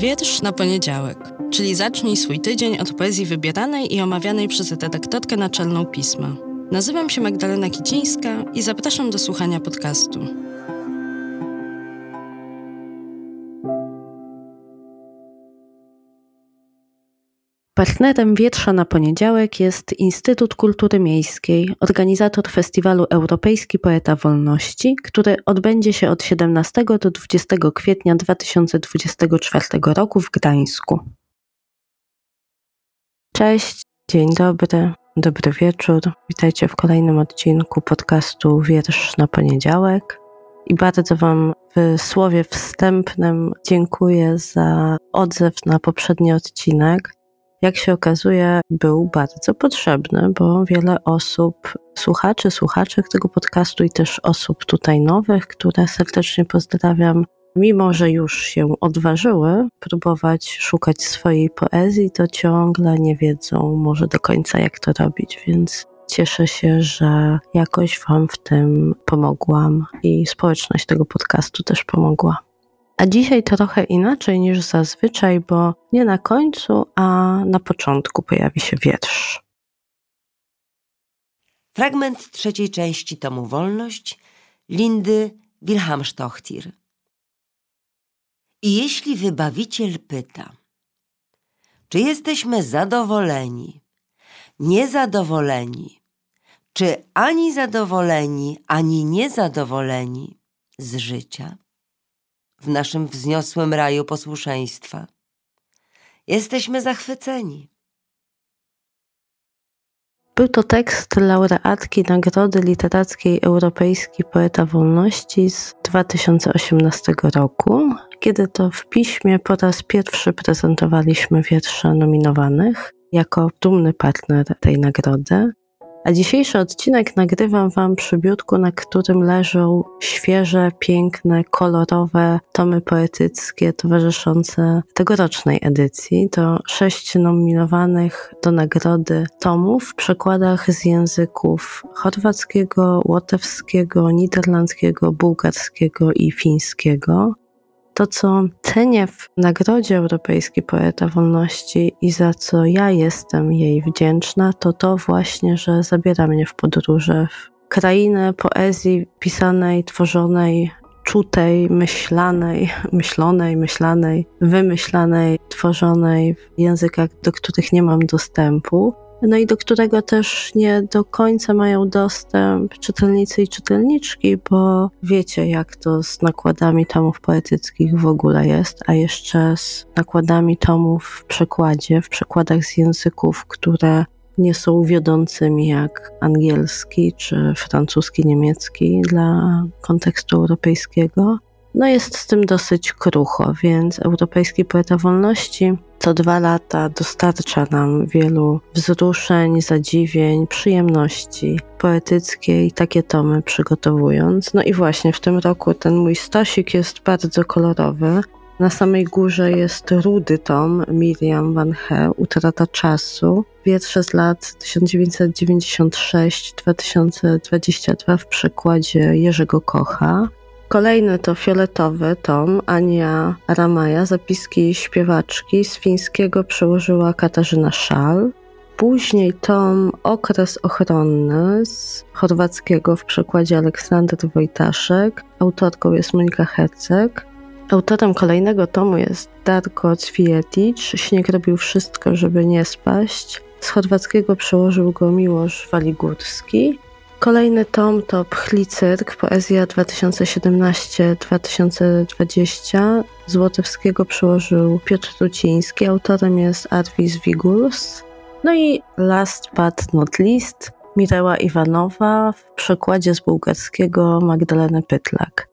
Wiersz na poniedziałek, czyli zacznij swój tydzień od poezji wybieranej i omawianej przez redaktorkę naczelną pisma. Nazywam się Magdalena Kicińska i zapraszam do słuchania podcastu. Partnerem Wietrza na poniedziałek jest Instytut Kultury Miejskiej, organizator festiwalu Europejski Poeta Wolności, który odbędzie się od 17 do 20 kwietnia 2024 roku w Gdańsku. Cześć, dzień dobry, dobry wieczór. Witajcie w kolejnym odcinku podcastu Wiersz na poniedziałek. I bardzo Wam w słowie wstępnym dziękuję za odzew na poprzedni odcinek jak się okazuje, był bardzo potrzebny, bo wiele osób, słuchaczy, słuchaczek tego podcastu i też osób tutaj nowych, które serdecznie pozdrawiam, mimo że już się odważyły próbować szukać swojej poezji, to ciągle nie wiedzą może do końca, jak to robić, więc cieszę się, że jakoś Wam w tym pomogłam i społeczność tego podcastu też pomogła. A dzisiaj trochę inaczej niż zazwyczaj, bo nie na końcu, a na początku pojawi się wiersz. Fragment trzeciej części tomu Wolność Lindy Wilhelmstochtir. I jeśli wybawiciel pyta, czy jesteśmy zadowoleni, niezadowoleni, czy ani zadowoleni, ani niezadowoleni z życia, w naszym wzniosłym raju posłuszeństwa. Jesteśmy zachwyceni. Był to tekst laureatki Nagrody Literackiej Europejskiej Poeta Wolności z 2018 roku, kiedy to w piśmie po raz pierwszy prezentowaliśmy wiersze nominowanych jako dumny partner tej nagrody. A dzisiejszy odcinek nagrywam Wam przy biurku, na którym leżą świeże, piękne, kolorowe tomy poetyckie towarzyszące tegorocznej edycji. To sześć nominowanych do nagrody tomów w przekładach z języków chorwackiego, łotewskiego, niderlandzkiego, bułgarskiego i fińskiego. To, co cenię w Nagrodzie Europejskiej Poeta Wolności i za co ja jestem jej wdzięczna, to to właśnie, że zabiera mnie w podróże w krainę poezji pisanej, tworzonej, czutej, myślanej, myślonej, myślanej, wymyślanej, tworzonej w językach, do których nie mam dostępu no i do którego też nie do końca mają dostęp czytelnicy i czytelniczki, bo wiecie, jak to z nakładami tomów poetyckich w ogóle jest, a jeszcze z nakładami tomów w przekładzie, w przekładach z języków, które nie są wiodącymi jak angielski czy francuski, niemiecki dla kontekstu europejskiego. No jest z tym dosyć krucho, więc Europejski Poeta Wolności co dwa lata dostarcza nam wielu wzruszeń, zadziwień, przyjemności poetyckiej, takie tomy przygotowując. No i właśnie w tym roku ten mój stosik jest bardzo kolorowy. Na samej górze jest rudy tom Miriam Van He, Utrata czasu. Wiersze z lat 1996-2022 w przekładzie Jerzego Kocha. Kolejny to fioletowy tom Ania Ramaja, zapiski śpiewaczki z fińskiego przełożyła Katarzyna Szal. Później tom Okres ochronny z chorwackiego w przekładzie Aleksander Wojtaszek. Autorką jest Monika Herceg. Autorem kolejnego tomu jest Darko Cwijetic. Śnieg robił wszystko, żeby nie spaść. Z chorwackiego przełożył go Miłosz Waligórski. Kolejny tom to Pchli Cyrk, poezja 2017-2020. Złotewskiego przełożył Piotr Truciński, autorem jest Arvis Wiguls. No i last but not least Mireła Iwanowa w przekładzie z bułgarskiego Magdaleny Pytlak.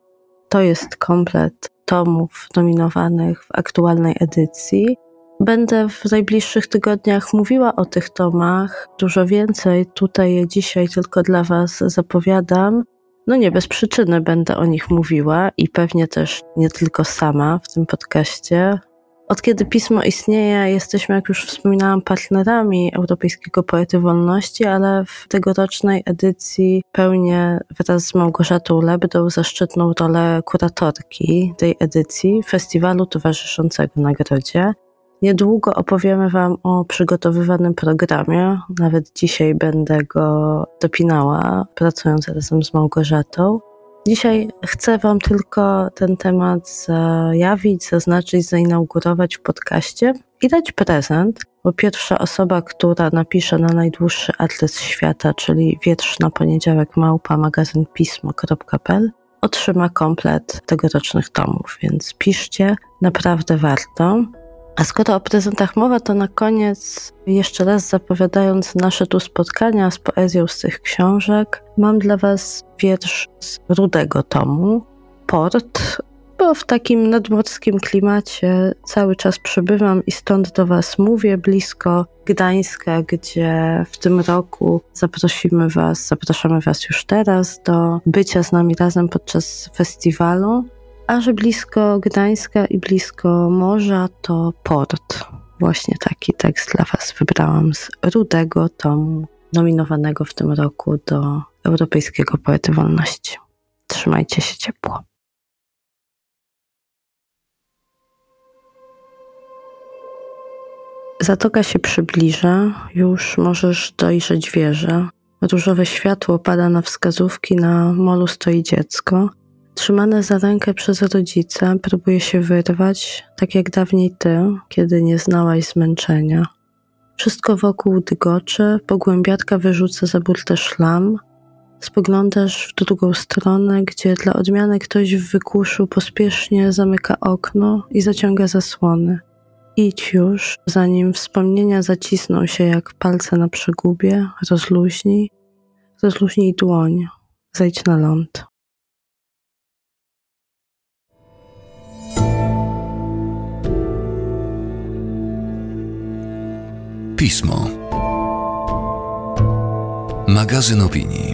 To jest komplet tomów nominowanych w aktualnej edycji. Będę w najbliższych tygodniach mówiła o tych tomach dużo więcej. Tutaj je dzisiaj tylko dla Was zapowiadam. No nie bez przyczyny będę o nich mówiła i pewnie też nie tylko sama w tym podcaście. Od kiedy pismo istnieje, jesteśmy, jak już wspominałam, partnerami Europejskiego Poety Wolności, ale w tegorocznej edycji pełnię wraz z Małgorzatą Lebdą zaszczytną rolę kuratorki tej edycji festiwalu towarzyszącego nagrodzie. Niedługo opowiemy Wam o przygotowywanym programie. Nawet dzisiaj będę go dopinała, pracując razem z Małgorzatą. Dzisiaj chcę Wam tylko ten temat zajawić, zaznaczyć, zainaugurować w podcaście i dać prezent, bo pierwsza osoba, która napisze na najdłuższy adres świata, czyli wietrz na poniedziałek małpa magazyn pismo.pl, otrzyma komplet tegorocznych tomów, więc piszcie, naprawdę warto. A skoro o prezentach mowa, to na koniec, jeszcze raz zapowiadając nasze tu spotkania z poezją z tych książek, mam dla Was wiersz z rudego tomu, Port, bo w takim nadmorskim klimacie cały czas przebywam i stąd do Was mówię, blisko Gdańska, gdzie w tym roku zaprosimy Was, zapraszamy Was już teraz do bycia z nami razem podczas festiwalu. A że blisko Gdańska i blisko morza, to port. Właśnie taki tekst dla Was wybrałam z Rudego tomu, nominowanego w tym roku do Europejskiego Poety Wolności. Trzymajcie się ciepło. Zatoka się przybliża, już możesz dojrzeć wieżę. Różowe światło pada na wskazówki, na molu stoi dziecko. Trzymane za rękę przez rodzica, próbuje się wyrwać, tak jak dawniej ty, kiedy nie znałaś zmęczenia. Wszystko wokół dygocze, pogłębiatka wyrzuca za burtę szlam. Spoglądasz w drugą stronę, gdzie dla odmiany ktoś w wykuszu pospiesznie zamyka okno i zaciąga zasłony. Idź już, zanim wspomnienia zacisną się jak palce na przegubie, rozluźnij, rozluźnij dłoń, zejdź na ląd. Pismo. Magazyn opinii.